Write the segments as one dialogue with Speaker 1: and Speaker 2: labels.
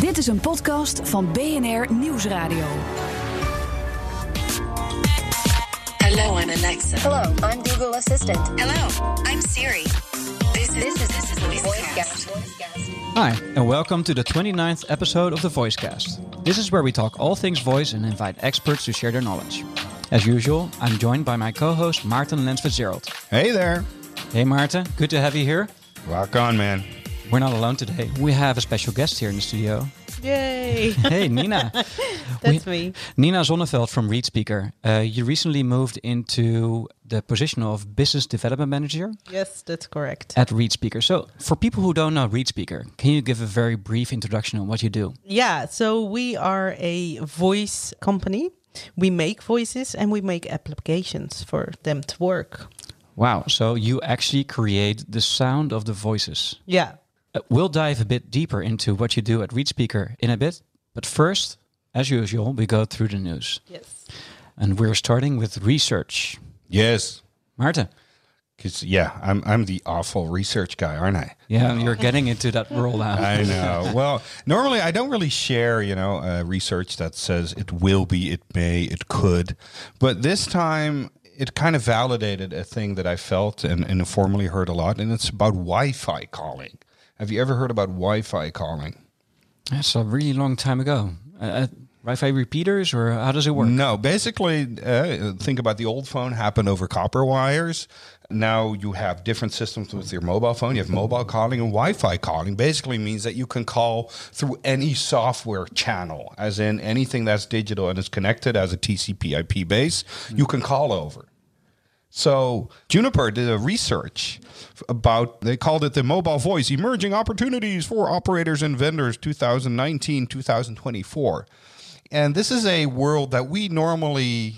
Speaker 1: Dit is een podcast van BNR Nieuwsradio.
Speaker 2: Hello, I'm Alexa.
Speaker 3: Hello, I'm Google Assistant.
Speaker 2: Hello, I'm Siri. This is
Speaker 3: This is,
Speaker 2: this is
Speaker 3: VoiceCast.
Speaker 2: VoiceCast.
Speaker 3: VoiceCast.
Speaker 4: Hi, and welcome to the 29th episode of the Voicecast. This is where we talk all things voice and invite experts to share their knowledge. As usual, I'm joined by my co-host Maarten Lens-FitzGerald.
Speaker 5: Hey there.
Speaker 4: Hey Martin, good to have you here.
Speaker 5: Rock on, man.
Speaker 4: We're not alone today. We have a special guest here in the studio.
Speaker 6: Yay!
Speaker 4: Hey Nina.
Speaker 6: That's
Speaker 4: We-
Speaker 6: me.
Speaker 4: Nina Zonneveld from ReadSpeaker. Uh, you recently moved into the position of Business Development Manager
Speaker 6: Yes, that's correct.
Speaker 4: at ReadSpeaker. So, for people who don't know ReadSpeaker, can you give a very brief introduction on what you do?
Speaker 6: Yeah, so we are a voice company. We make voices and we make applications for them to work.
Speaker 4: Wow, so you actually create the sound of the voices.
Speaker 6: Yeah.
Speaker 4: Uh, we'll dive a bit deeper into what you do at ReadSpeaker in a bit. But first, as usual, we go through the news.
Speaker 6: Yes.
Speaker 4: And we're starting with research.
Speaker 5: Yes.
Speaker 4: Marta,
Speaker 5: Cause yeah, I'm I'm the awful research guy, aren't I?
Speaker 4: yeah, you're getting into that role now.
Speaker 5: I know. well, normally I don't really share, you know, uh, research that says it will be, it may, it could, but this time it kind of validated a thing that I felt and, and formerly heard a lot, and it's about Wi-Fi calling. Have you ever heard about Wi-Fi calling?
Speaker 4: That's a really long time ago. Uh, uh, Wi-Fi repeaters, or how does it work?
Speaker 5: No, basically, uh, think about the old phone happened over copper wires. Now you have different systems with your mobile phone. You have mobile calling and Wi-Fi calling. Basically means that you can call through any software channel, as in anything that's digital and is connected as a TCP/IP base. You can call over. So Juniper did a research about they called it the mobile voice emerging opportunities for operators and vendors 2019 2024. And this is a world that we normally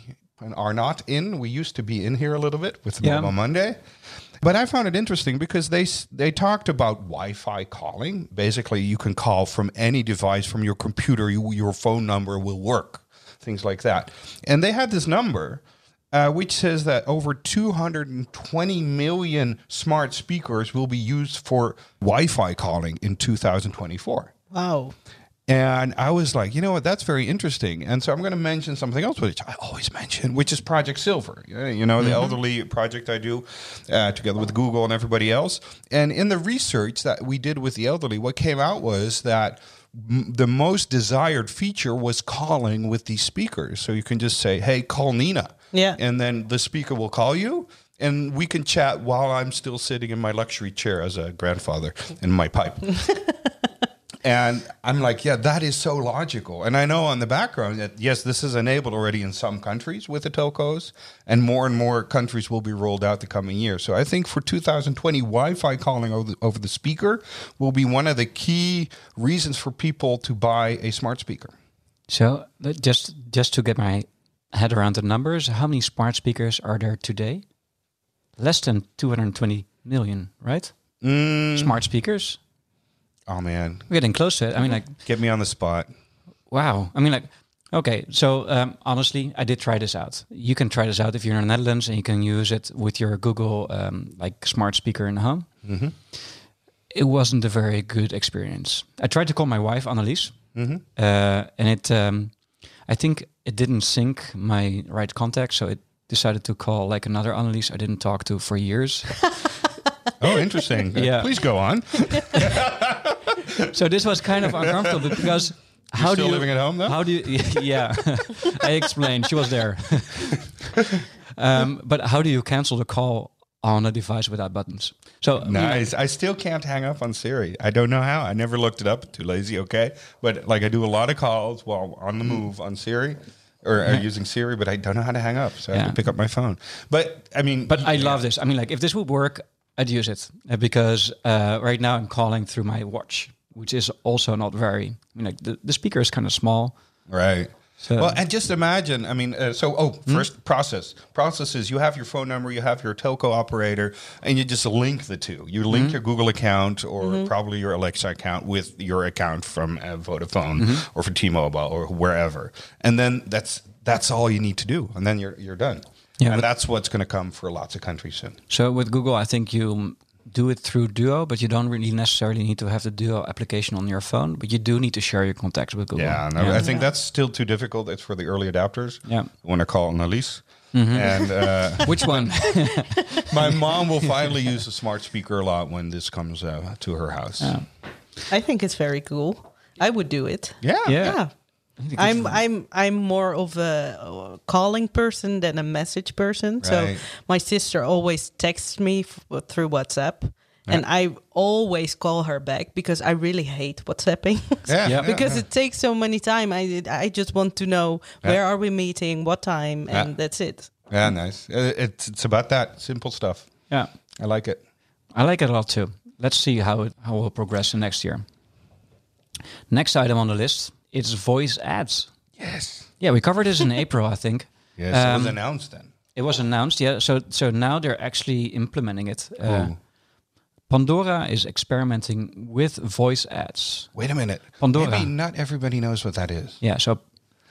Speaker 5: are not in. We used to be in here a little bit with
Speaker 4: Yeah.
Speaker 5: Mobile Monday. But I found it interesting because they they talked about Wi-Fi calling. Basically, you can call from any device from your computer. You, your phone number will work, things like that. And they had this number, uh, which says that over 220 million smart speakers will be used for Wi-Fi calling in 2024.
Speaker 6: Wow.
Speaker 5: And I was like, you know what, that's very interesting. And so I'm going to mention something else, which I always mention, which is Project Silver. You know, the elderly project I do uh, together with Google and everybody else. And in the research that we did with the elderly, what came out was that m- the most desired feature was calling with these speakers. So you can just say, hey, call Nina.
Speaker 6: Yeah.
Speaker 5: And then the speaker will call you. And we can chat while I'm still sitting in my luxury chair as a grandfather in my pipe. And I'm like, yeah, that is so logical. And I know on the background that, yes, this is enabled already in some countries with the telcos, and more and more countries will be rolled out the coming year. So I think for 2020, Wi Fi calling over the, over the speaker will be one of the key reasons for people to buy a smart speaker.
Speaker 4: So, just just to get my head around the numbers, how many smart speakers are there today? Less than 220 million, right? Smart speakers.
Speaker 5: Oh, man.
Speaker 4: We're getting close to it. I mean, like,
Speaker 5: Get me on the spot.
Speaker 4: wow. I mean, like, okay. So, um, honestly, I did try this out. You can try this out if you're in the Netherlands and you can use it with your Google, um, like, smart speaker in the home. It wasn't a very good experience. I tried to call my wife, Annelies, uh, and it, um, I think it didn't sync my right contact. So it decided to call like another Annelies I didn't talk to for years.
Speaker 5: Oh, interesting.
Speaker 4: Yeah.
Speaker 5: Please go on.
Speaker 4: so this was kind of uncomfortable because how
Speaker 5: still
Speaker 4: do you
Speaker 5: living at home, though?
Speaker 4: How do you? Yeah, I explained. She was there. um, but how do you cancel the call on a device without buttons? So
Speaker 5: Nice. I still can't hang up on Siri. I don't know how. I never looked it up. Too lazy. Okay, but like I do a lot of calls while on the move on Siri or, or using Siri, but I don't know how to hang up, so I have to pick up my phone. But I mean,
Speaker 4: But I love this. I mean, like if this would work, I'd use it because uh, right now I'm calling through my watch, which is also not very. I mean, like the, the speaker is kind of small.
Speaker 5: right.
Speaker 4: So-
Speaker 5: well, and just imagine. I mean, uh, so oh, first process. Process is you have your phone number, you have your telco operator, and you just link the two. You link your Google account or probably your Alexa account with your account from uh, Vodafone or for T-Mobile or wherever, and then that's that's all you need to do, and then you're you're done.
Speaker 4: Yeah,
Speaker 5: and that's what's going to come for lots of countries soon.
Speaker 4: So with Google, I think you do it through Duo, but you don't really necessarily need to have the Duo application on your phone. But you do need to share your contacts with Google.
Speaker 5: Yeah, no, I think that's still too difficult. It's for the early adapters.
Speaker 4: Yeah.
Speaker 5: who want to call Annelies. And uh,
Speaker 4: Which one?
Speaker 5: my mom will finally use a smart speaker a lot when this comes uh, to her house.
Speaker 4: Yeah.
Speaker 6: I think it's very cool. I would do it.
Speaker 5: Yeah.
Speaker 4: Yeah.
Speaker 6: Yeah. I'm I'm I'm more of a calling person than a message person. So my sister always texts me f- through WhatsApp, and I always call her back because I really hate WhatsApping.
Speaker 5: Yeah,
Speaker 4: Yeah.
Speaker 6: because
Speaker 5: yeah.
Speaker 6: it takes so many time. I I just want to know where are we meeting, what time, and
Speaker 5: Yeah.
Speaker 6: that's it.
Speaker 5: Yeah, nice. Uh, It's it's about that simple stuff.
Speaker 4: Yeah.
Speaker 5: I like it.
Speaker 4: I like it a lot too. Let's see how it how it will progress in next year. Next item on the list is voice ads.
Speaker 5: Yes.
Speaker 4: Yeah, we covered this in April, I think.
Speaker 5: Yes, it was
Speaker 4: Um,
Speaker 5: announced then.
Speaker 4: It was announced, yeah. So so now they're actually implementing it. Uh, Pandora is experimenting with voice ads.
Speaker 5: Wait a minute.
Speaker 4: Pandora.
Speaker 5: Maybe not everybody knows what that is.
Speaker 4: Yeah. So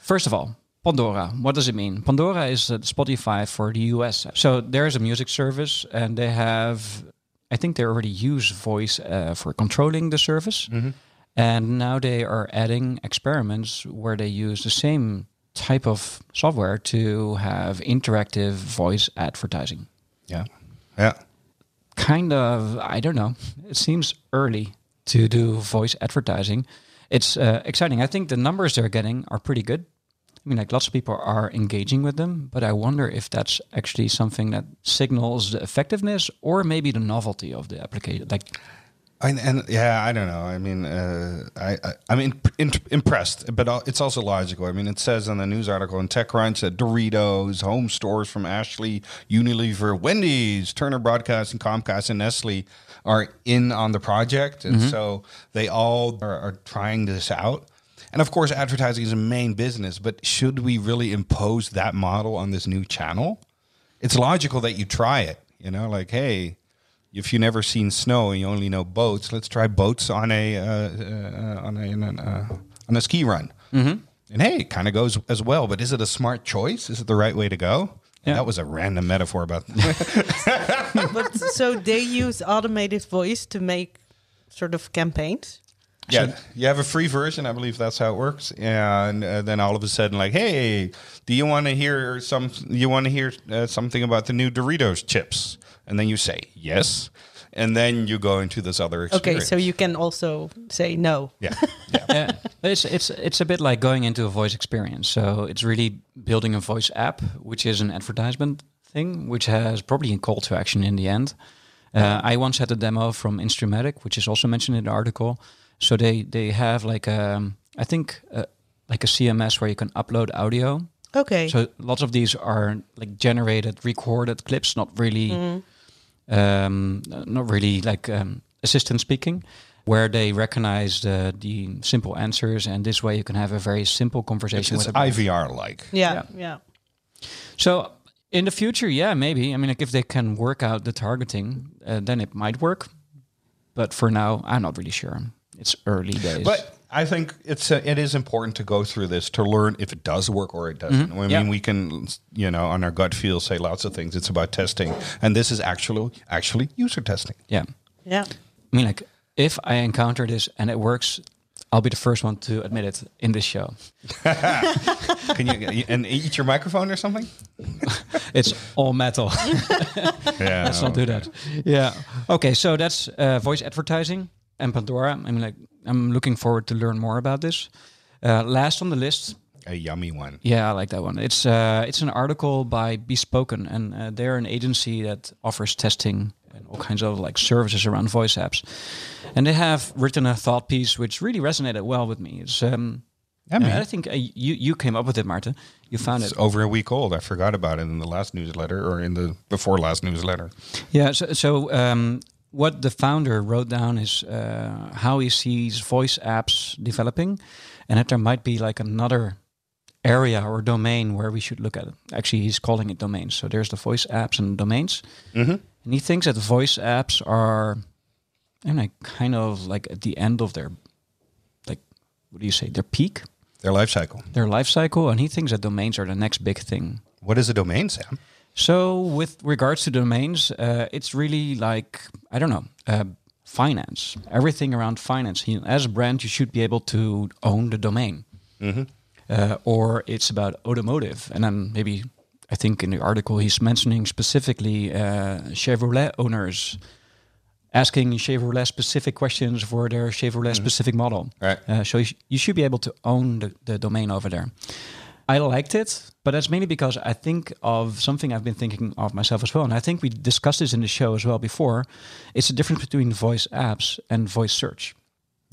Speaker 4: first of all, Pandora. What does it mean? Pandora is uh, Spotify for the US. So there's a music service, and they have, I think they already use voice uh, for controlling the service, and now they are adding experiments where they use the same type of software to have interactive voice advertising.
Speaker 5: Yeah. Yeah.
Speaker 4: kind of i don't know it seems early to do voice advertising it's uh, exciting i think the numbers they're getting are pretty good i mean like lots of people are engaging with them but i wonder if that's actually something that signals the effectiveness or maybe the novelty of the application like
Speaker 5: And, and yeah, I don't know. I mean, uh, I, I I'm in, in, impressed, but it's also logical. I mean, it says in the news article in TechCrunch that Doritos, home stores from Ashley, Unilever, Wendy's, Turner Broadcasting, Comcast, and Nestle are in on the project, and so they all are, are trying this out. And of course, advertising is a main business, but should we really impose that model on this new channel? It's logical that you try it. You know, like hey, if you never seen snow and you only know boats, let's try boats on a uh, uh, on a on a, uh, on a ski run. Mm-hmm. And hey, it kind of goes as well. But is it a smart choice? Is it the right way to go?
Speaker 4: Yeah.
Speaker 5: That was a random metaphor about.
Speaker 6: But so they use automated voice to make sort of campaigns.
Speaker 5: Yeah, you have a free version. I believe that's how it works. And uh, then all of a sudden, like, hey, do you want to hear some? You want to hear uh, something about the new Doritos chips? And then you say yes, and then you go into this other experience.
Speaker 6: Okay, so you can also say no.
Speaker 5: yeah, yeah.
Speaker 4: yeah, it's it's it's a bit like going into a voice experience. So it's really building a voice app, which is an advertisement thing, which has probably a call to action in the end. Uh, I once had a demo from Instreamatic, which is also mentioned in the article. So they they have like um I think uh, like a CMS where you can upload audio.
Speaker 6: Okay.
Speaker 4: So lots of these are like generated, recorded clips, not really, um, not really like um, assistant speaking, where they recognize the the simple answers, and this way you can have a very simple conversation
Speaker 5: it's
Speaker 4: with.
Speaker 5: IVR like.
Speaker 6: yeah,
Speaker 4: yeah.
Speaker 6: yeah.
Speaker 4: So in the future, yeah, maybe. I mean, like if they can work out the targeting, uh, then it might work. But for now, I'm not really sure. It's early days.
Speaker 5: But I think it's uh, it is important to go through this to learn if it does work or it doesn't. I mean,
Speaker 4: Yeah.
Speaker 5: we can you know on our gut feel say lots of things. It's about testing, and this is actually actually user testing.
Speaker 4: yeah,
Speaker 6: Yeah.
Speaker 4: I mean, like if I encounter this and it works, I'll be the first one to admit it in this show.
Speaker 5: Can you and eat your microphone or something?
Speaker 4: It's all metal.
Speaker 5: Yeah,
Speaker 4: Let's not do that. Yeah. Okay. So that's uh, voice advertising and Pandora. I mean, like, I'm looking forward to learn more about this. Uh, last on the list,
Speaker 5: A yummy one.
Speaker 4: yeah, I like that one. It's uh, it's an article by Bespoken, and uh, they're an agency that offers testing and all kinds of like services around voice apps. And they have written a thought piece which really resonated well with me. It's um,
Speaker 5: I mean-
Speaker 4: I think uh, you you came up with it, Maarten. You found it.
Speaker 5: It's over a week old. I forgot about it in the last newsletter or in the before last newsletter.
Speaker 4: Yeah. So, so um, what the founder wrote down is uh, how he sees voice apps developing, and that there might be like another area or domain where we should look at it. Actually, he's calling it domains. So there's the voice apps and domains,
Speaker 5: Mm-hmm.
Speaker 4: and he thinks that voice apps are, and like kind of like at the end of their, like, what do you say, their peak,
Speaker 5: Their life cycle.
Speaker 4: their life cycle, and he thinks that domains are the next big thing.
Speaker 5: What is a domain, Sam?
Speaker 4: So, with regards to domains, uh, it's really like I don't know, uh, finance. Everything around finance. As a brand, you should be able to own the domain. Uh, or it's about automotive, and then maybe I think in the article he's mentioning specifically uh, Chevrolet owners asking Chevrolet specific questions for their Chevrolet specific model.
Speaker 5: Right.
Speaker 4: Uh, so you, sh- you should be able to own the, the domain over there. I liked it, but that's mainly because I think of something I've been thinking of myself as well. And I think we discussed this in the show as well before. It's the difference between voice apps and voice search.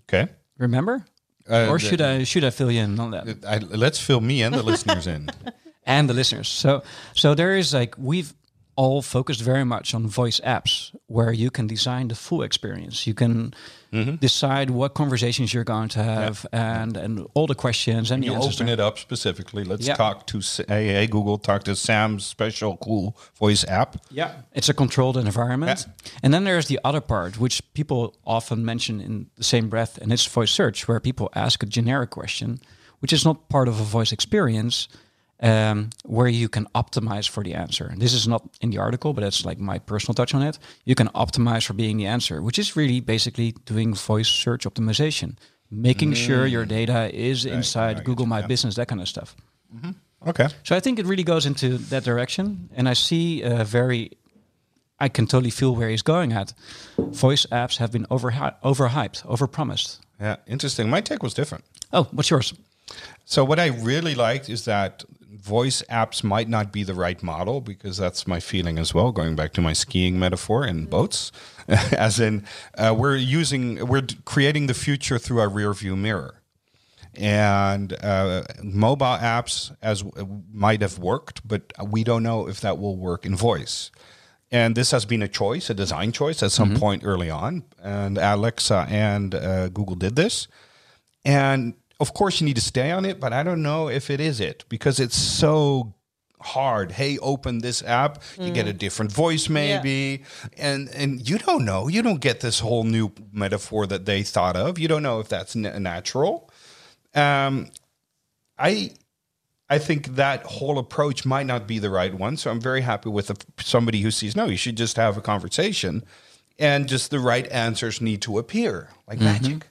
Speaker 5: Okay.
Speaker 4: Remember?
Speaker 5: Uh,
Speaker 4: or should I should I fill you in on that?
Speaker 5: I, let's fill me and the listeners in.
Speaker 4: and the listeners. So so there is like we've all focused very much on voice apps where you can design the full experience. You can
Speaker 5: Mm-hmm.
Speaker 4: decide what conversations you're going to have and and all the questions and the
Speaker 5: You open it up specifically. Let's
Speaker 4: Yeah.
Speaker 5: talk to hey, hey Google. Talk to Sam's special cool voice app.
Speaker 4: Yeah, it's a controlled environment. And then there's the other part, which people often mention in the same breath, and it's voice search, where people ask a generic question, which is not part of a voice experience, um, where you can optimize for the answer. And this is not in the article, but that's like my personal touch on it. You can optimize for being the answer, which is really basically doing voice search optimization, making sure your data is inside Google My Business, that kind of stuff.
Speaker 5: Okay.
Speaker 4: So I think it really goes into that direction, and I see a very, I can totally feel where he's going at. Voice apps have been over overhyped, overpromised.
Speaker 5: Yeah. Interesting. My take was different.
Speaker 4: Oh, what's yours?
Speaker 5: So what I really liked is that voice apps might not be the right model because that's my feeling as well. Going back to my skiing metaphor in boats, as in uh, we're using we're creating the future through our rear view mirror, and uh, mobile apps as might have worked, but we don't know if that will work in voice. And this has been a choice, a design choice at some point early on. And Alexa and uh, Google did this. And of course, you need to stay on it, but I don't know if it is it because it's so hard. Hey, open this app. You get a different voice, maybe, and and you don't know. You don't get this whole new metaphor that they thought of. You don't know if that's na- natural. Um, I I think that whole approach might not be the right one. So I'm very happy with the, somebody who sees no, you should just have a conversation, and just the right answers need to appear like magic.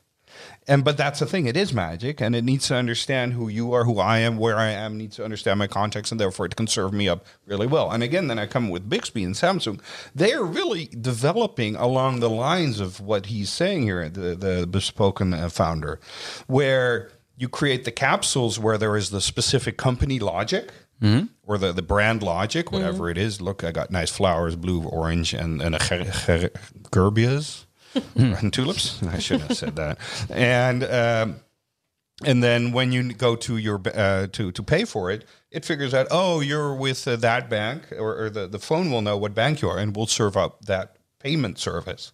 Speaker 5: And but that's the thing; it is magic, and it needs to understand who you are, who I am, where I am. Needs to understand my context, and therefore it can serve me up really well. And again, then I come with Bixby and Samsung. They are really developing along the lines of what he's saying here, the the bespoken founder, where you create the capsules where there is the specific company logic mm-hmm. or the, the brand logic, whatever mm-hmm. it is. Look, I got nice flowers, blue, orange, and, and a ger- ger- gerbias and tulips. I should have said that. And um, and then when you go to your uh, to to pay for it, it figures out oh you're with uh, that bank, or, or the the phone will know what bank you are and will serve up that payment service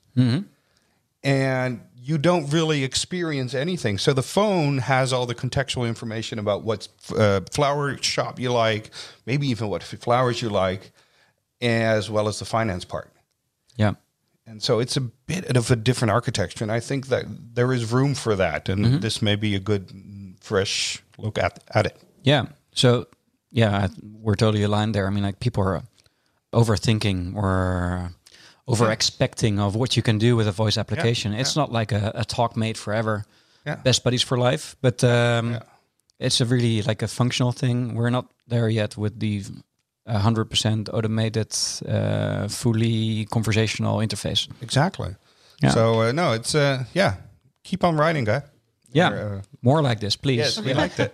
Speaker 5: and you don't really experience anything. So the phone has all the contextual information about what uh, flower shop you like, maybe even what flowers you like, as well as the finance part.
Speaker 4: Yeah.
Speaker 5: And so it's a bit of a different architecture, and I think that there is room for that, and this may be a good, fresh look at at it.
Speaker 4: Yeah. So yeah, I- we're totally aligned there. I mean, like people are overthinking or over expecting of what you can do with a voice application. it's not like a, a talk made forever,
Speaker 5: Yeah.
Speaker 4: best buddies for life, but um, it's a really like a functional thing. We're not there yet with the hundred percent automated, uh, fully conversational interface.
Speaker 5: Exactly.
Speaker 4: Yeah.
Speaker 5: So uh, no, it's uh, yeah, keep on writing, guy.
Speaker 4: Yeah,
Speaker 5: Or, uh,
Speaker 4: more like this, please.
Speaker 5: yes, we liked it.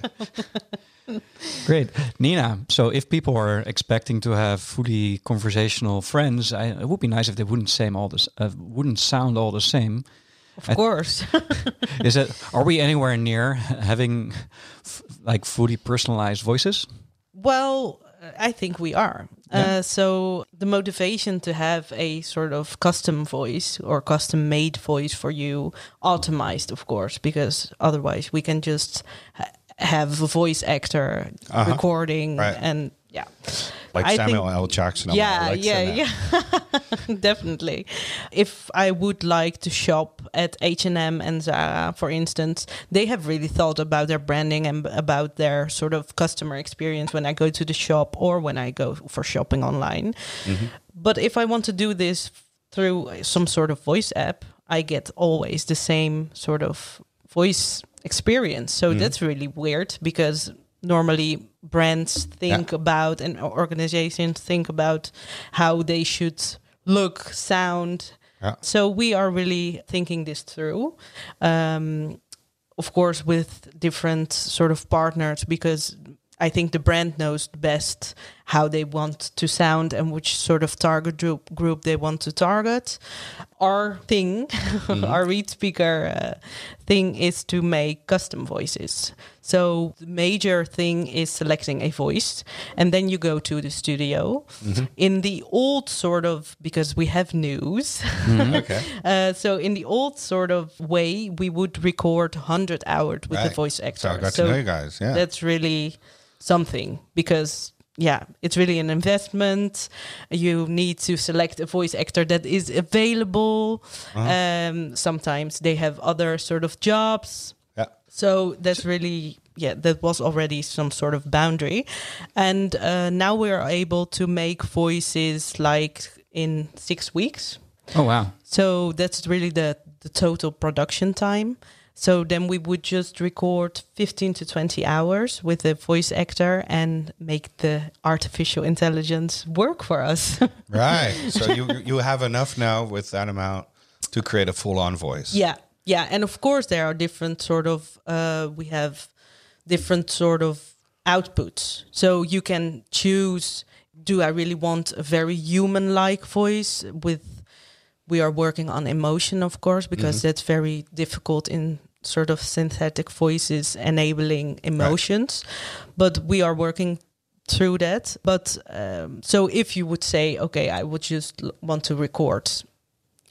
Speaker 4: Great, Nina. So if people are expecting to have fully conversational friends, I, it would be nice if they wouldn't same all this, uh, wouldn't sound all the same.
Speaker 6: Of course.
Speaker 4: Is it? Are we anywhere near having f- like fully personalized voices?
Speaker 6: Well, I think we are. Uh, so the motivation to have a sort of custom voice or custom made voice for you, optimized, of course, because otherwise we can just ha- have a voice actor recording
Speaker 5: Right.
Speaker 6: and yeah.
Speaker 5: Like
Speaker 6: I
Speaker 5: Samuel
Speaker 6: think-
Speaker 5: L. Jackson.
Speaker 6: yeah,
Speaker 5: Alexa
Speaker 6: yeah, yeah, definitely. If I would like to shop at H and M and Zara, for instance, they have really thought about their branding and about their sort of customer experience when I go to the shop or when I go for shopping online. Mm-hmm. But if I want to do this through some sort of voice app, I get always the same sort of voice experience. So mm-hmm. that's really weird because normally brands think about and organizations think about how they should look, sound.
Speaker 5: Yeah.
Speaker 6: So we are really thinking this through. Um, of course, with different sort of partners because I think the brand knows best how they want to sound and which sort of target group, group they want to target. Our thing, our ReadSpeaker uh, thing is to make custom voices. So the major thing is selecting a voice and then you go to the studio. In the old sort of, because we have news,
Speaker 5: Okay.
Speaker 6: uh, so in the old sort of way, we would record 100 hours with the voice actor.
Speaker 5: So I got to know you guys. Yeah.
Speaker 6: That's really something because yeah, it's really an investment. You need to select a voice actor that is available.
Speaker 5: Uh-huh.
Speaker 6: Um, sometimes they have other sort of jobs.
Speaker 5: yeah.
Speaker 6: So that's really yeah, that was already some sort of boundary, and uh, now we are able to make voices like in six weeks.
Speaker 4: Oh wow.
Speaker 6: So that's really the the total production time. So then we would just record 15 to 20 hours with a voice actor and make the artificial intelligence work for us.
Speaker 5: Right. So you you have enough now with that amount to create a full on voice.
Speaker 6: yeah. Yeah, and of course there are different sort of uh, we have different sort of outputs. So you can choose do I really want a very human like voice with we are working on emotion of course because that's very difficult in sort of synthetic voices enabling emotions but we are working through that but um, so if you would say okay i would just l- want to record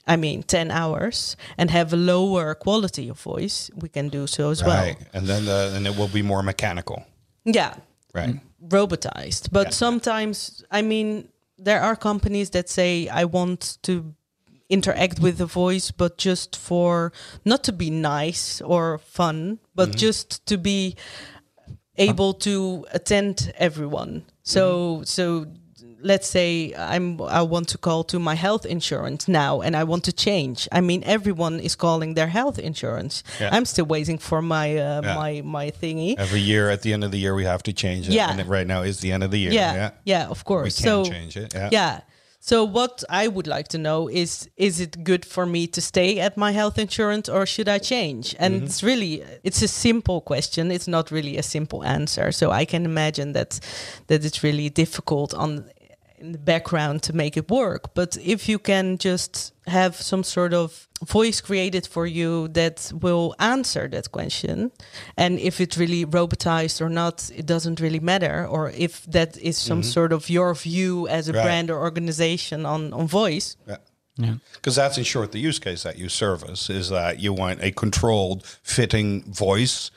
Speaker 6: i mean 10 hours and have a lower quality of voice we can do so as well
Speaker 5: Right. And then the, and it will be more mechanical.
Speaker 6: yeah
Speaker 5: Right.
Speaker 6: robotized. But
Speaker 5: Yeah.
Speaker 6: sometimes, I mean, there are companies that say, I want to interact with the voice, but just for not to be nice or fun, but
Speaker 5: Mm-hmm.
Speaker 6: just to be able to attend everyone. So,
Speaker 5: Mm-hmm.
Speaker 6: so let's say I'm I want to call to my health insurance now and I want to change. I mean everyone is calling their health insurance.
Speaker 5: Yeah.
Speaker 6: I'm still waiting for my uh,
Speaker 5: Yeah.
Speaker 6: my my thingy.
Speaker 5: Every year at the end of the year we have to change it.
Speaker 6: Yeah.
Speaker 5: And right now is the end of the year.
Speaker 6: yeah,
Speaker 5: Yeah.
Speaker 6: yeah, of course.
Speaker 5: We can
Speaker 6: so
Speaker 5: change it. Yeah.
Speaker 6: yeah. So what I would like to know is is it good for me to stay at my health insurance or should I change? And
Speaker 5: Mm-hmm.
Speaker 6: it's really it's a simple question. It's not really a simple answer. So I can imagine that that it's really difficult on in the background to make it work. But if you can just have some sort of voice created for you that will answer that question, and if it's really robotized or not, it doesn't really matter. Or if that is some mm-hmm. sort of your view as a
Speaker 5: Right.
Speaker 6: brand or organization on, on voice.
Speaker 5: Yeah.
Speaker 4: Yeah.
Speaker 5: Because that's in short the use case that you service is that you want a controlled, fitting voice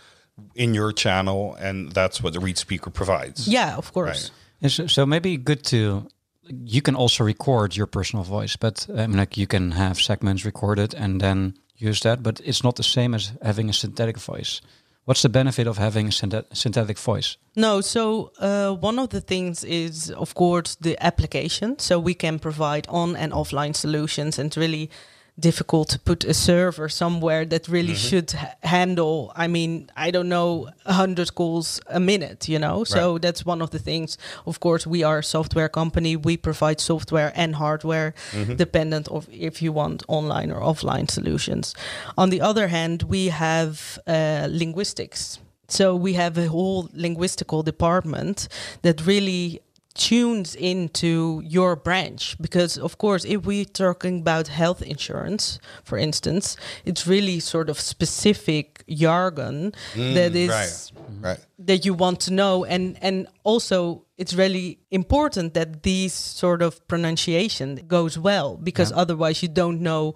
Speaker 5: in your channel, and that's what the ReadSpeaker provides.
Speaker 6: Yeah, of course.
Speaker 5: Right.
Speaker 4: So, so maybe good to you can also record your personal voice, but um, like you can have segments recorded and then use that. But it's not the same as having a synthetic voice. What's the benefit of having a synthet- synthetic voice?
Speaker 6: No, so uh, one of the things is, of course, the application. So we can provide on and offline solutions, and really difficult to put a server somewhere that really should ha- handle. I mean, I don't know, hundred calls a minute. You know, so that's one of the things. Of course, we are a software company. We provide software and hardware, dependent of if you want online or offline solutions. On the other hand, we have uh, linguistics. So we have a whole linguistical department that really tunes into your branch because of course if we're talking about health insurance for instance it's really sort of specific jargon mm, that is
Speaker 5: Right. Right.
Speaker 6: that you want to know and and also it's really important that these sort of pronunciation goes well because otherwise you don't know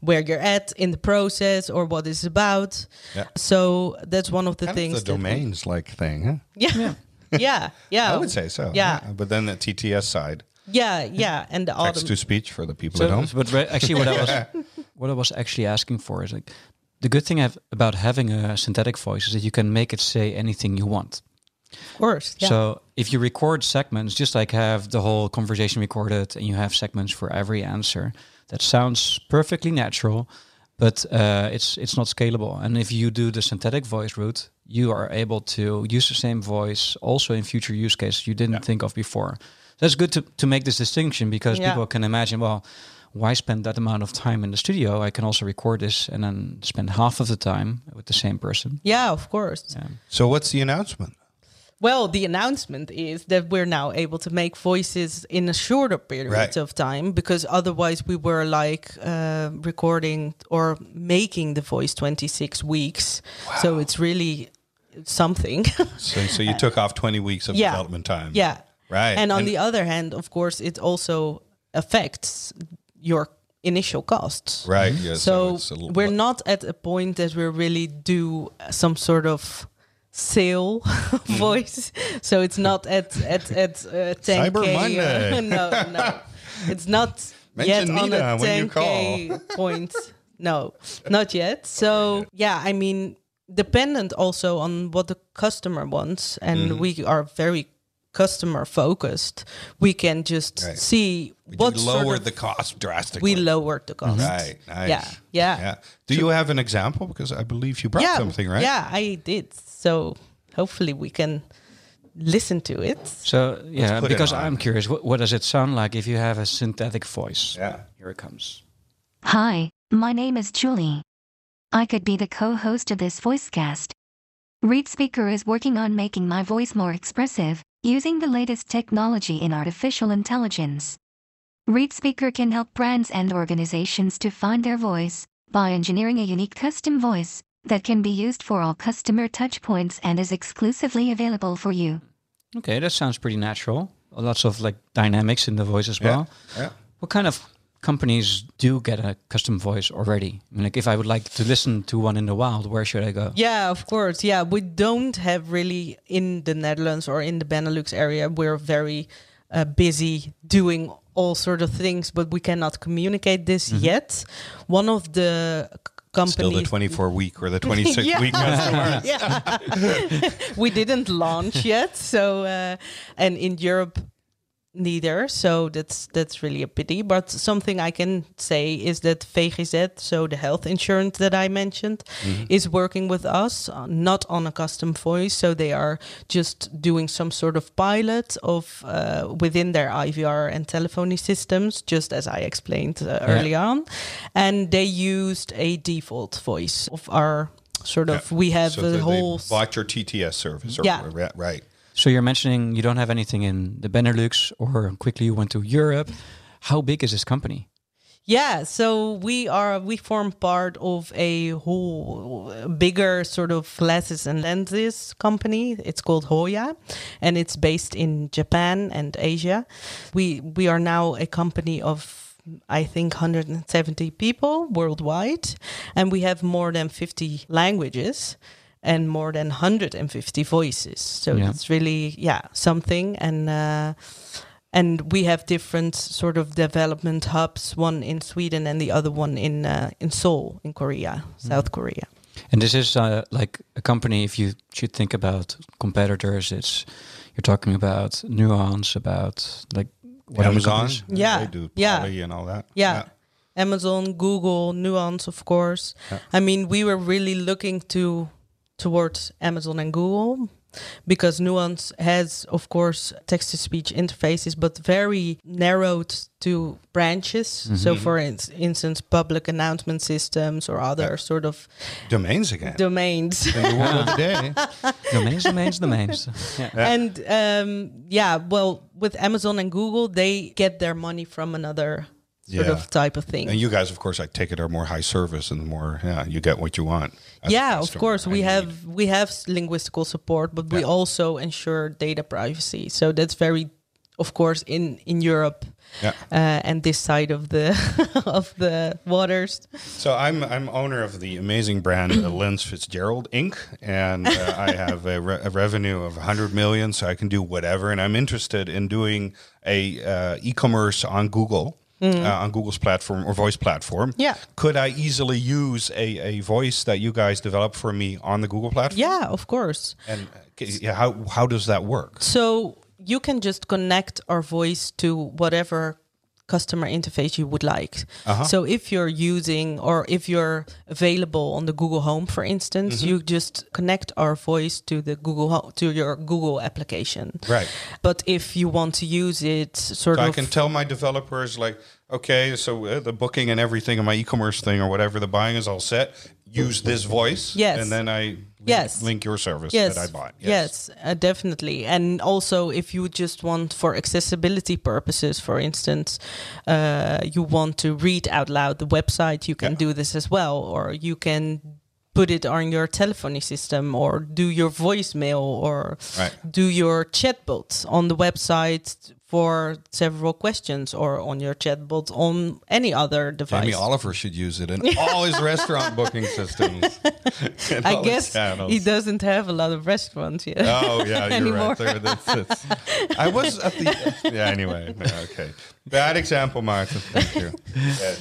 Speaker 6: where you're at in the process or what it's about
Speaker 5: Yeah.
Speaker 6: so that's one of the
Speaker 5: Kind
Speaker 6: things
Speaker 5: of the domains like thing, huh?
Speaker 6: yeah. yeah, yeah. Yeah.
Speaker 5: I would say so.
Speaker 6: Yeah.
Speaker 5: But then the TTS side,
Speaker 6: Yeah, yeah, and the
Speaker 5: text
Speaker 6: autom-
Speaker 5: to speech for the people
Speaker 4: So,
Speaker 5: at home.
Speaker 4: but re- actually, what I was what I was actually asking for is like the good thing have, about having a synthetic voice is that you can make it say anything you want.
Speaker 6: of course. Yeah.
Speaker 4: So if you record segments, just like have the whole conversation recorded, and you have segments for every answer, that sounds perfectly natural, but uh, it's it's not scalable. And if you do the synthetic voice route, you are able to use the same voice also in future use cases you didn't think of before. That's good to, to make this distinction because
Speaker 6: Yeah.
Speaker 4: people can imagine, well, why spend that amount of time in the studio? I can also record this and then spend half of the time with the same person.
Speaker 6: yeah, of course.
Speaker 4: Yeah.
Speaker 5: So what's the announcement?
Speaker 6: Well, the announcement is that we're now able to make voices in a shorter period
Speaker 5: Right.
Speaker 6: of time because otherwise we were like uh, recording or making the voice 26 weeks. So it's really something.
Speaker 5: So, so you took off 20 weeks of
Speaker 6: Yeah.
Speaker 5: development time.
Speaker 6: yeah.
Speaker 5: Right.
Speaker 6: And on the other hand, of course, it also affects your initial costs.
Speaker 5: Right. Yeah,
Speaker 6: so
Speaker 5: a little-
Speaker 6: we're not at a point that we really do some sort of sale
Speaker 5: Mm-hmm.
Speaker 6: voice. So it's not at at at uh, 10k.
Speaker 5: Cyber Monday.
Speaker 6: no, no, it's not
Speaker 5: Mention
Speaker 6: yet on
Speaker 5: Nina
Speaker 6: a
Speaker 5: when you
Speaker 6: 10k point. No, not yet. So yeah, I mean, dependent also on what the customer wants, and
Speaker 5: Mm-hmm.
Speaker 6: we are very customer focused. We can just
Speaker 5: Right.
Speaker 6: see
Speaker 5: But
Speaker 6: what
Speaker 5: you
Speaker 6: sort
Speaker 5: lowered
Speaker 6: of-
Speaker 5: the cost drastically.
Speaker 6: we lowered the cost.
Speaker 5: Right. Nice.
Speaker 6: Yeah, yeah.
Speaker 5: Yeah. Do you have an example? Because I believe you brought
Speaker 6: yeah,
Speaker 5: something, right?
Speaker 6: Yeah, I did. So hopefully we can listen to it.
Speaker 4: So yeah, because. I'm curious, what, what does it sound like if you have a synthetic voice?
Speaker 5: Yeah.
Speaker 4: Here it comes.
Speaker 7: Hi, my name is Julie. I could be the co host of this voicecast. ReadSpeaker is working on making my voice more expressive, using the latest technology in artificial intelligence. ReadSpeaker can help brands and organizations to find their voice by engineering a unique custom voice that can be used for all customer touchpoints and is exclusively available for you.
Speaker 4: Okay, that sounds pretty natural. Lots of like dynamics in the voice as
Speaker 5: Yeah.
Speaker 4: well.
Speaker 5: Yeah.
Speaker 4: What kind of companies do get a custom voice already? I mean, like if I would like to listen to one in the wild, where should I go?
Speaker 6: Yeah, of course. Yeah, we don't have really in the Netherlands or in the Benelux area. We're very uh, busy doing all sort of things, but we cannot communicate this yet. One of the c-
Speaker 5: Still
Speaker 6: companies.
Speaker 5: the 24 week or the 26
Speaker 6: Yeah.
Speaker 5: week customer.
Speaker 6: yeah, we didn't launch yet. So, uh, and in Europe, neither. So that's that's really a pity. But something I can say is that VGZ, so the health insurance that I mentioned, is working with us, uh, not on a custom voice. So they are just doing some sort of pilot of uh, within their IVR and telephony systems, just as I explained uh, early on, and they used a default voice of our. Sort of, we have
Speaker 5: so
Speaker 6: a
Speaker 5: they-
Speaker 6: whole
Speaker 5: bought your TTS service. Or,
Speaker 6: Yeah.
Speaker 5: Right.
Speaker 4: So you're mentioning you don't have anything in the Benelux, or quickly you went to Europe. How big is this company?
Speaker 6: Yeah, so we are we form part of a whole bigger sort of glasses and lenses company. It's called Hoya, and it's based in Japan and Asia. We we are now a company of I think 170 people worldwide, and we have more than 50 languages and more than 150 voices. So
Speaker 4: Yeah.
Speaker 6: it's really yeah something and. Uh, and we have different sort of development hubs one in sweden and the other one in uh, in seoul in korea south korea
Speaker 4: And this is uh, like a company. If you should think about competitors, it's you're talking about nuance, about like what
Speaker 5: Amazon.
Speaker 4: companies-
Speaker 6: Yeah,
Speaker 5: They do
Speaker 6: yeah.
Speaker 5: And all that.
Speaker 6: yeah, amazon google nuance of course i mean we were really looking to towards amazon and google because nuance has of course text to speech interfaces but very narrowed to branches so for ins- instance public announcement systems or other sort of
Speaker 5: Domains again.
Speaker 6: domains
Speaker 5: In the world of today.
Speaker 4: domains, domains, domains. Yeah.
Speaker 6: And um, yeah, well, with Amazon and Google, they get their money from another sort
Speaker 5: Yeah.
Speaker 6: of type of thing.
Speaker 5: And you guys, of course, I take it are more high service and more, yeah, you get what you want.
Speaker 6: yeah, of course, we have
Speaker 5: mean,
Speaker 6: we have linguistical support, but we also ensure data privacy. So that's very, of course, in in Europe,
Speaker 5: Yeah.
Speaker 6: uh, and this side of the of the waters.
Speaker 5: So I'm I'm owner of the amazing brand uh, Lens Fitzgerald Inc. and uh, I have a, re- a revenue of 100 million, so I can do whatever. And I'm interested in doing a uh, e-commerce on Google. Uh, on Google's platform or voice platform.
Speaker 6: Yeah.
Speaker 5: Could I easily use a, a voice that you guys develop for me on the Google platform?
Speaker 6: Yeah, of course.
Speaker 5: And uh, yeah, how how does that work?
Speaker 6: So you can just connect our voice to whatever customer interface you would like.
Speaker 5: Uh-huh.
Speaker 6: So if you're using or if you're available on the Google Home, for instance,
Speaker 5: Mm-hmm.
Speaker 6: you just connect our voice to the Google Ho- to your Google application.
Speaker 5: Right.
Speaker 6: But if you want to use it, sort
Speaker 5: So
Speaker 6: of,
Speaker 5: I can tell my developers like, okay, so uh, the booking and everything in my e-commerce thing or whatever the buying is all set. Use this voice,
Speaker 6: Yes.
Speaker 5: and then I link,
Speaker 6: Yes.
Speaker 5: link your service
Speaker 6: yes,
Speaker 5: that I bought.
Speaker 6: Yes, uh, definitely. And also, if you just want for accessibility purposes, for instance, uh, you want to read out loud the website, you can
Speaker 5: Yeah.
Speaker 6: do this as well, or you can put it on your telephony system, or do your voicemail, or
Speaker 5: Right.
Speaker 6: do your chatbot on the website for several questions, or on your chatbot on any other device.
Speaker 5: Jamie Oliver should use it in all his restaurant booking systems.
Speaker 6: I guess he doesn't have a lot of restaurants yet.
Speaker 5: Oh yeah, you're right. There, that's, that's, I was at the yeah. Anyway, okay. Bad example, Maarten. Thank you. Yeah.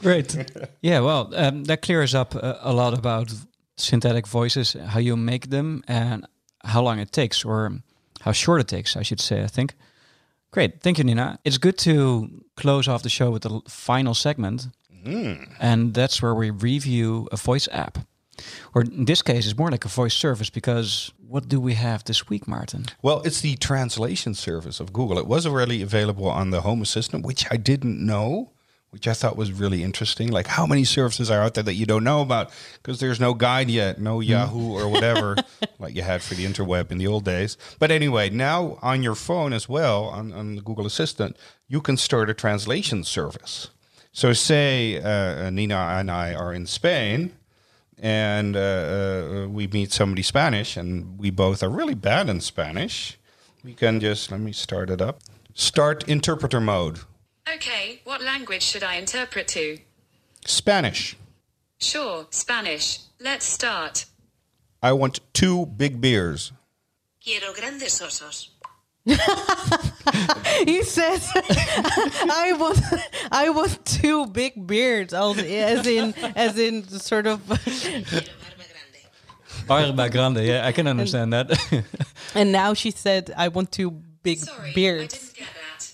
Speaker 4: Great. yeah, well, um, that clears up uh, a lot about synthetic voices, how you make them, and how long it takes, or how short it takes, I should say, I think. Great. Thank you, Nina. It's good to close off the show with the final segment. Mm-hmm. And that's where we review a voice app. Or in this case, it's more like a voice service because what do we have this week, Maarten?
Speaker 5: Well, it's the translation service of Google. It was already available on the Home Assistant, which I didn't know, which I thought was really interesting. Like, how many services are out there that you don't know about? Because there's no guide yet, no Yahoo or whatever, like you had for the interweb in the old days. But anyway, now on your phone as well, on, on the Google Assistant, you can start a translation service. So, say uh, Nina and I are in Spain and uh, uh, we meet somebody Spanish, and we both are really bad in Spanish, we can just let me start it up. Start interpreter mode.
Speaker 2: Okay, what language should I interpret to?
Speaker 5: Spanish.
Speaker 2: Sure, Spanish. Let's start.
Speaker 5: I want two big beers.
Speaker 2: Quiero grandes osos.
Speaker 6: he says I want I want two big beards as in as in sort of
Speaker 4: Barba Grande, Barma Grande, yeah, I can understand that.
Speaker 6: and now she said I want two big
Speaker 2: Sorry, I
Speaker 6: beards.
Speaker 2: didn't get that.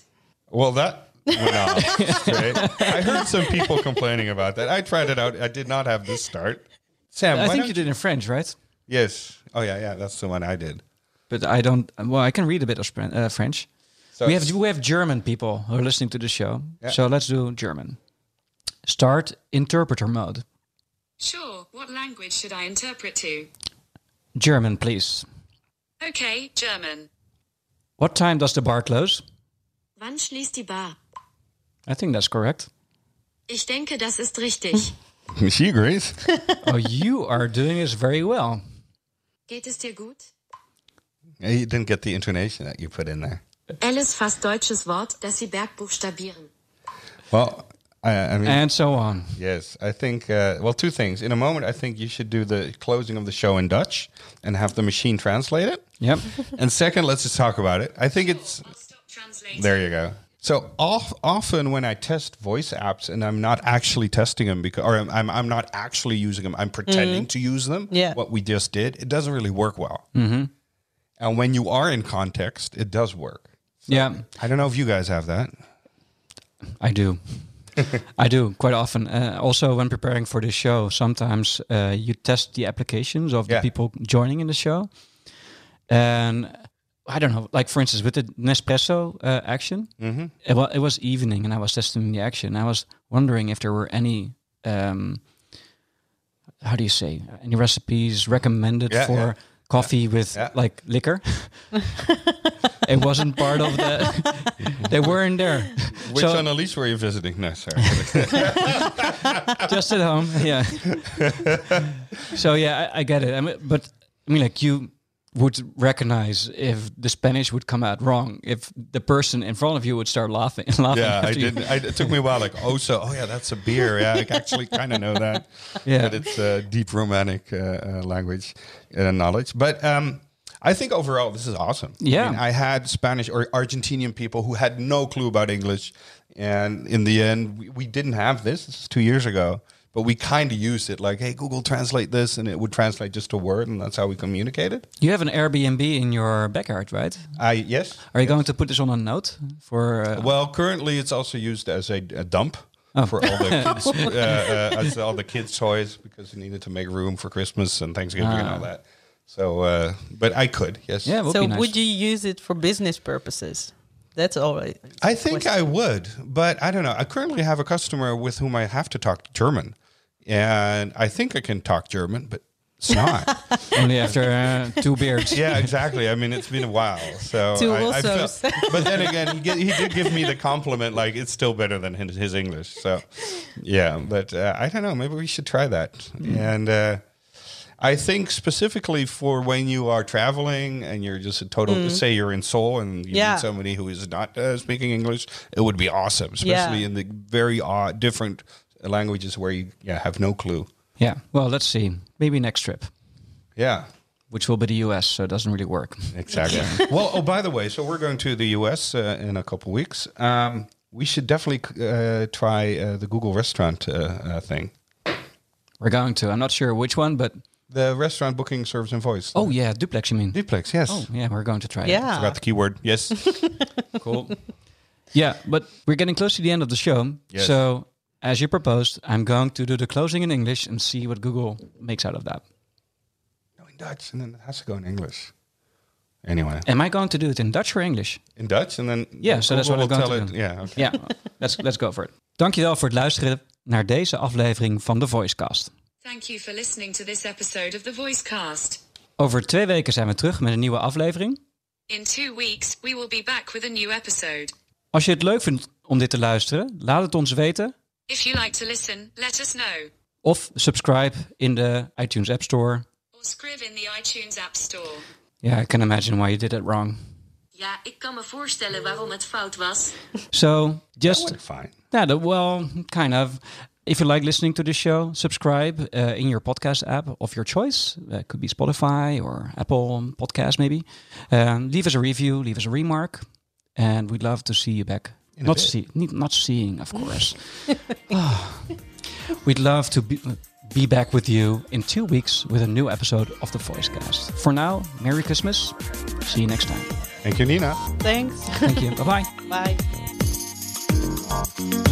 Speaker 5: Well, that went off straight. I heard some people complaining about that. I tried it out. I did not have this start. Sam,
Speaker 4: I
Speaker 5: why
Speaker 4: think
Speaker 5: don't
Speaker 4: you did in French, right?
Speaker 5: Yes. Oh yeah, yeah. That's the one I did.
Speaker 4: But I don't. Well, I can read a bit of uh, French.
Speaker 5: So
Speaker 4: we have we have German people who are listening to the show,
Speaker 5: Yeah.
Speaker 4: so let's do German. Start interpreter mode.
Speaker 2: Sure, what language should I interpret to?
Speaker 4: German, please.
Speaker 2: Okay, German.
Speaker 4: What time does the bar close?
Speaker 8: Wann schließt die Bar?
Speaker 4: I think that's correct.
Speaker 8: Ich denke, das ist richtig.
Speaker 5: she agrees.
Speaker 4: oh, you are doing this very well.
Speaker 8: Geht es dir gut?
Speaker 5: you didn't get the intonation that you put in there.
Speaker 8: Alice fast deutsches Wort, das sie Berg buchstabieren.
Speaker 5: Well, I, I mean,
Speaker 4: And so on.
Speaker 5: Yes, I think. Uh, well, two things. In a moment, I think you should do the closing of the show in Dutch and have the machine translate it.
Speaker 4: Yep.
Speaker 5: and second, let's just talk about it. I think it's
Speaker 2: I'll stop translating.
Speaker 5: there. You go. So off, often when I test voice apps and I'm not actually testing them because, or I'm, I'm, I'm not actually using them, I'm pretending to use them.
Speaker 6: Yeah.
Speaker 5: What we just did, it doesn't really work well. Mm-hmm. And when you are in context, it does work.
Speaker 4: Yeah,
Speaker 5: I don't know if you guys have that.
Speaker 4: I do. I do quite often. Uh, also, when preparing for this show, sometimes uh, you test the applications of
Speaker 5: Yeah.
Speaker 4: the people joining in the show, and I don't know. Like for instance, with the Nespresso uh, action,
Speaker 5: Mm-hmm.
Speaker 4: it, wa- it was evening, and I was testing the action. I was wondering if there were any, um, how do you say, any recipes recommended
Speaker 5: Yeah,
Speaker 4: for
Speaker 5: yeah.
Speaker 4: coffee with
Speaker 5: Yeah.
Speaker 4: like liquor. it wasn't part of the. they weren't there.
Speaker 5: Which
Speaker 4: So-
Speaker 5: Annelies were you visiting? No, sorry.
Speaker 4: just at home yeah so yeah I, I get it I mean, but i mean like you would recognize if the Spanish would come out wrong, if the person in front of you would start laughing. laughing
Speaker 5: Yeah, I didn't. I, it took me a while. Like, oh, so, oh yeah, that's a beer. Yeah, I actually kind of know that.
Speaker 4: Yeah.
Speaker 5: but it's uh, deep romantic uh, uh, language uh, knowledge. But um, I think overall, this is awesome.
Speaker 4: Yeah.
Speaker 5: I, mean, I had Spanish or Argentinian people who had no clue about English, and in the end, we, we didn't have this. This is two years ago. But we kind of used it like, hey, Google translate this, and it would translate just a word, and that's how we communicated.
Speaker 4: You have an Airbnb in your backyard, right?
Speaker 5: I yes.
Speaker 4: Are you going to put this on a note for? Uh,
Speaker 5: Well, currently it's also used as a, a dump
Speaker 4: Oh.
Speaker 5: for all the kids, uh, uh, as all the kids' toys because we needed to make room for Christmas and Thanksgiving and all that. So, uh, but I could, yes.
Speaker 4: yeah, would
Speaker 6: so
Speaker 4: be nice.
Speaker 6: would you use it for business purposes? That's all right.
Speaker 5: I think I would, but I don't know. I currently have a customer with whom I have to talk German, and I think I can talk German, but it's not.
Speaker 4: Only after uh, two beers.
Speaker 5: yeah, exactly. I mean, it's been a while, so
Speaker 6: Two
Speaker 5: I, I
Speaker 6: Ossos.
Speaker 5: felt- but then again, he, get, he did give me the compliment, like it's still better than his, his English. So, yeah, but uh, I don't know. Maybe we should try that. And uh, I think specifically for when you are traveling and you're just a total, to say you're in Seoul and you
Speaker 6: Yeah.
Speaker 5: meet somebody who is not uh, speaking English, it would be awesome, especially
Speaker 6: Yeah.
Speaker 5: in the very odd, different languages where you yeah, have no clue.
Speaker 4: Yeah. Well, let's see. Maybe next trip,
Speaker 5: Yeah.
Speaker 4: which will be the US, so it doesn't really work.
Speaker 5: Exactly. well, oh, by the way, so we're going to the US uh, in a couple weeks. Um, we should definitely uh, try uh, the Google restaurant uh, uh, thing.
Speaker 4: We're going to. I'm not sure which one, but
Speaker 5: The restaurant booking service and voice.
Speaker 4: oh yeah, duplex. You mean?
Speaker 5: duplex, yes.
Speaker 4: Oh yeah, we're going to try. it.
Speaker 6: Yeah.
Speaker 5: Forgot the keyword. Yes.
Speaker 4: cool. yeah, but we're getting close to the end of the show.
Speaker 5: Yes.
Speaker 4: So, as you proposed, I'm going to do the closing in English and see what Google makes out of that.
Speaker 5: no, in Dutch, and then it has to go in English. Anyway,
Speaker 4: Am I going to do it in Dutch or English?
Speaker 5: in Dutch, and then
Speaker 4: Yeah, so that's
Speaker 5: Google
Speaker 4: what I'm going
Speaker 5: tell
Speaker 4: to
Speaker 5: it.
Speaker 4: do.
Speaker 5: Yeah, okay.
Speaker 4: Ja, let's, let's go for it. Dankjewel voor het luisteren naar deze aflevering van de Voicecast.
Speaker 2: Thank you for listening to this episode of the Voicecast.
Speaker 4: Over twee weken zijn we terug met een nieuwe aflevering.
Speaker 2: In two weeks, we will be back with a new episode.
Speaker 4: Als je het leuk vindt om dit te luisteren, laat het ons weten.
Speaker 2: If you like to listen, let us know.
Speaker 4: Of subscribe in the iTunes App Store.
Speaker 2: Or scrive in the iTunes App Store.
Speaker 4: Yeah, I can imagine why you did it wrong.
Speaker 8: Ja, ik kan me voorstellen waarom het fout was.
Speaker 4: So, just
Speaker 5: What fine.
Speaker 4: Yeah, well, kind of. If you like listening to this show, subscribe uh, in your podcast app of your choice. Uh, could be Spotify or Apple Podcast, maybe. Um, leave us a review, leave us a remark, and we'd love to see you back not see, not seeing, of course. oh. We'd love to be, be back with you in two weeks with a new episode of the Voicecast. For now, Merry Christmas. See you next time.
Speaker 5: Thank you, Nina.
Speaker 6: Thanks.
Speaker 4: Thank you. Bye-bye.
Speaker 6: Bye.